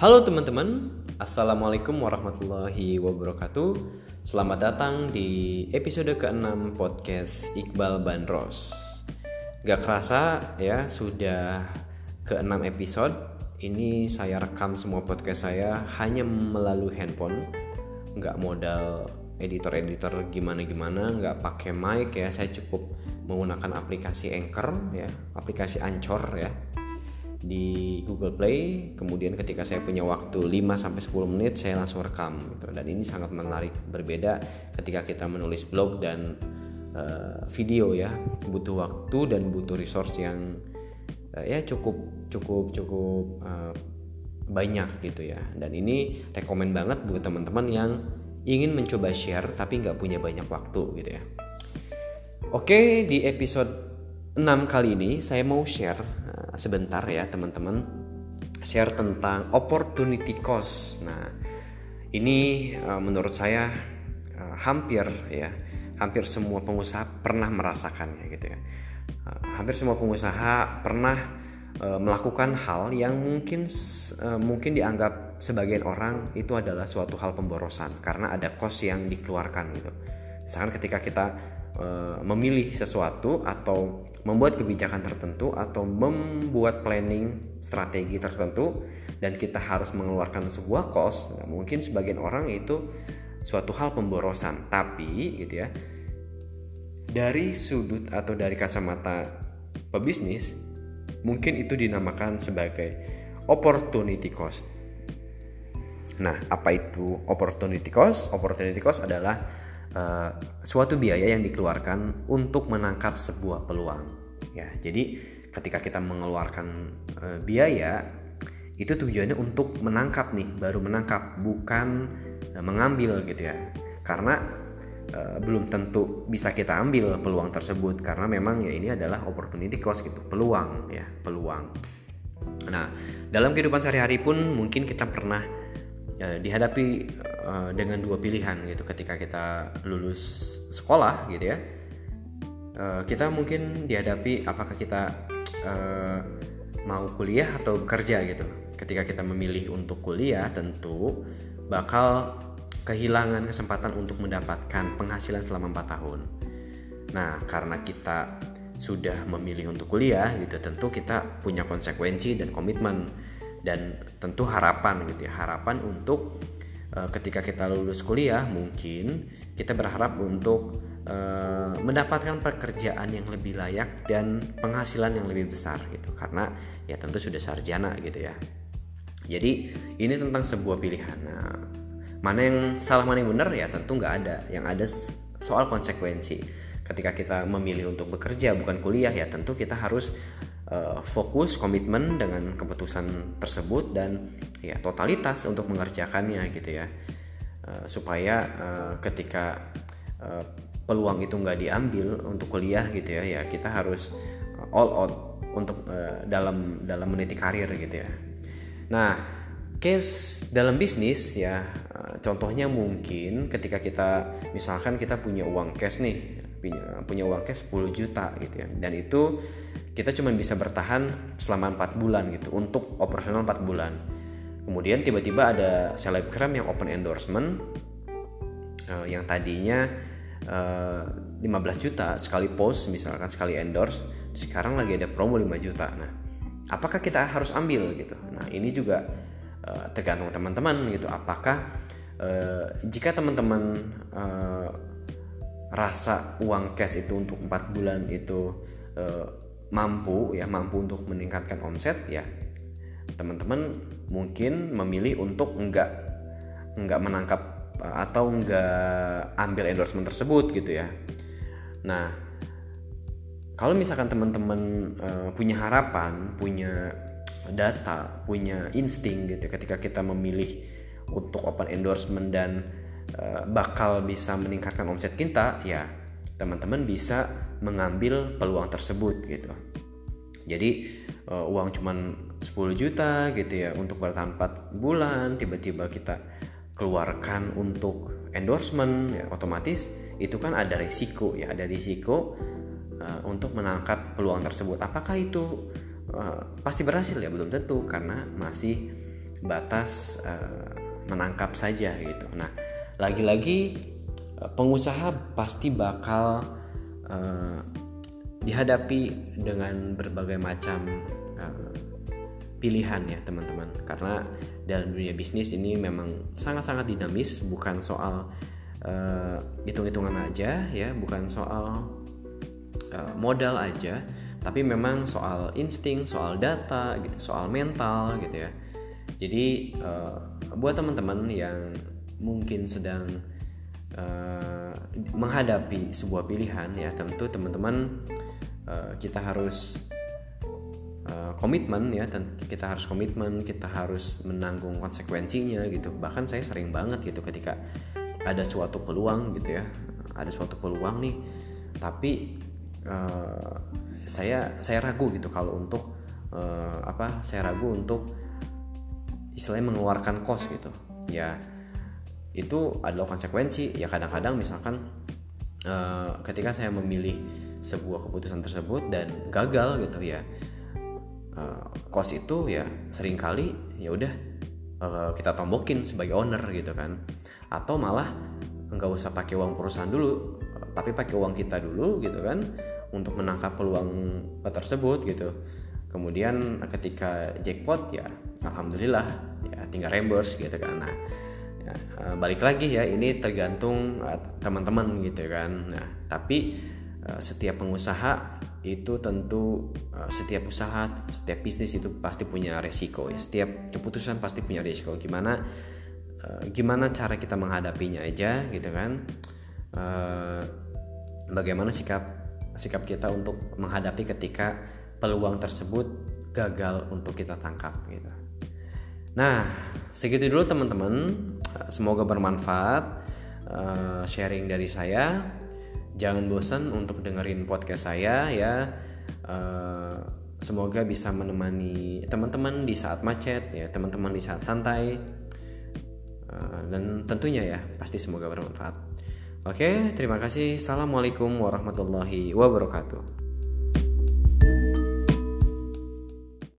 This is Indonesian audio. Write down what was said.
Halo teman-teman, Assalamualaikum warahmatullahi wabarakatuh. Selamat datang di episode ke-6 podcast Iqbal Bandros. Gak kerasa ya, sudah ke-6 episode. Ini saya rekam semua podcast saya hanya melalui handphone. Gak modal editor-editor gimana-gimana Gak pakai mic ya, saya cukup menggunakan aplikasi Anchor ya Aplikasi Anchor ya di Google Play. Kemudian ketika saya punya waktu 5 sampai 10 menit saya langsung rekam gitu. dan ini sangat menarik berbeda ketika kita menulis blog dan uh, video ya. Butuh waktu dan butuh resource yang uh, ya cukup cukup cukup uh, banyak gitu ya. Dan ini rekomend banget buat teman-teman yang ingin mencoba share tapi nggak punya banyak waktu gitu ya. Oke di episode 6 kali ini saya mau share sebentar ya teman-teman share tentang opportunity cost. Nah, ini uh, menurut saya uh, hampir ya, hampir semua pengusaha pernah merasakannya gitu ya. Uh, hampir semua pengusaha pernah melakukan hal yang mungkin mungkin dianggap sebagian orang itu adalah suatu hal pemborosan karena ada cost yang dikeluarkan gitu. Misalkan ketika kita memilih sesuatu atau membuat kebijakan tertentu atau membuat planning strategi tertentu dan kita harus mengeluarkan sebuah cost nah, mungkin sebagian orang itu suatu hal pemborosan. Tapi gitu ya dari sudut atau dari kacamata pebisnis mungkin itu dinamakan sebagai opportunity cost. Nah apa itu opportunity cost? Opportunity cost adalah uh, suatu biaya yang dikeluarkan untuk menangkap sebuah peluang. Ya, jadi ketika kita mengeluarkan uh, biaya itu tujuannya untuk menangkap nih, baru menangkap, bukan uh, mengambil gitu ya. Karena uh, belum tentu bisa kita ambil peluang tersebut karena memang ya ini adalah opportunity cost gitu, peluang ya, peluang. Nah, dalam kehidupan sehari-hari pun mungkin kita pernah uh, dihadapi Eh, dengan dua pilihan gitu. Ketika kita lulus sekolah gitu ya uh, kita mungkin dihadapi apakah kita uh, mau kuliah atau bekerja gitu. Ketika kita memilih untuk kuliah tentu bakal kehilangan kesempatan untuk mendapatkan penghasilan selama 4 tahun. Nah karena kita sudah memilih untuk kuliah gitu tentu kita punya konsekuensi dan komitmen dan tentu harapan gitu ya harapan untuk Eh, ketika kita lulus kuliah mungkin kita berharap untuk uh, mendapatkan pekerjaan yang lebih layak dan penghasilan yang lebih besar gitu. Karena ya tentu sudah sarjana gitu ya. Jadi ini tentang sebuah pilihan. Nah, mana yang salah mana yang benar ya tentu nggak ada. Yang ada soal konsekuensi. Ketika kita memilih untuk bekerja bukan kuliah ya tentu kita harus uh, fokus komitmen dengan keputusan tersebut dan ya totalitas untuk mengerjakannya gitu ya. Uh, supaya uh, ketika uh, peluang itu nggak diambil untuk kuliah gitu ya ya kita harus all out untuk uh, dalam dalam meniti karir gitu ya. Nah case dalam bisnis ya contohnya mungkin ketika kita misalkan kita punya uang cash nih punya, uang cash 10 juta gitu ya. Dan itu kita cuma bisa bertahan selama 4 bulan gitu untuk operasional 4 bulan. Kemudian tiba-tiba ada selebgram yang open endorsement uh, yang tadinya uh, eh, 15 juta sekali post misalkan sekali endorse sekarang lagi ada promo 5 juta. Nah apakah kita harus ambil gitu? Nah ini juga uh, tergantung teman-teman gitu. Apakah jika teman-teman rasa uang cash itu untuk empat bulan itu mampu ya mampu untuk meningkatkan omset ya. Teman-teman mungkin memilih untuk enggak enggak menangkap atau enggak ambil endorsement tersebut gitu ya. Nah kalau misalkan teman-teman uh, punya harapan punya data punya insting gitu ketika kita memilih untuk open endorsement dan Eh, bakal bisa meningkatkan omset kita ya teman-teman bisa mengambil peluang tersebut gitu. Jadi uh, uang cuman 10 juta gitu ya untuk bertahan 4 bulan tiba-tiba kita keluarkan untuk endorsement ya otomatis itu kan ada risiko ya ada risiko uh, untuk menangkap peluang tersebut. Apakah itu uh, pasti berhasil ya? Belum tentu karena masih batas uh, menangkap saja gitu. Nah, lagi-lagi pengusaha pasti bakal uh, dihadapi dengan berbagai macam uh, pilihan ya teman-teman. Karena dalam dunia bisnis ini memang sangat-sangat dinamis bukan soal uh, hitung-hitungan aja ya bukan soal uh, modal aja tapi memang soal insting soal data gitu soal mental gitu ya. Jadi uh, buat teman-teman yang mungkin sedang menghadapi sebuah pilihan ya tentu teman-teman uh, kita harus uh, komitmen ya dan kita harus komitmen kita harus menanggung konsekuensinya gitu. Bahkan saya sering banget gitu ketika ada suatu peluang gitu ya ada suatu peluang nih. Tapi uh, saya saya ragu gitu kalau untuk uh, apa saya ragu untuk istilahnya mengeluarkan kos gitu. Ya itu adalah konsekuensi. Ya kadang-kadang misalkan uh, ketika saya memilih sebuah keputusan tersebut dan gagal gitu ya uh, kos itu ya sering kali ya udah uh, kita tombokin sebagai owner gitu kan. Atau malah nggak usah pakai uang perusahaan dulu tapi pakai uang kita dulu gitu kan untuk menangkap peluang tersebut gitu. Kemudian ketika jackpot ya alhamdulillah ya tinggal reimburse gitu kan. Nah ya, eh, balik lagi ya ini tergantung uh, teman-teman gitu kan nah tapi uh, setiap pengusaha itu tentu setiap usaha setiap bisnis itu pasti punya resiko ya setiap keputusan pasti punya resiko gimana gimana cara kita menghadapinya aja gitu kan bagaimana sikap sikap kita untuk menghadapi ketika peluang tersebut gagal untuk kita tangkap gitu. Nah, segitu dulu teman-teman. Semoga bermanfaat uh, sharing dari saya. Jangan bosan untuk dengerin podcast saya ya. Uh, semoga bisa menemani teman-teman di saat macet ya, teman-teman di saat santai. Uh, dan tentunya ya, pasti semoga bermanfaat. Oke, terima kasih. Assalamualaikum warahmatullahi wabarakatuh.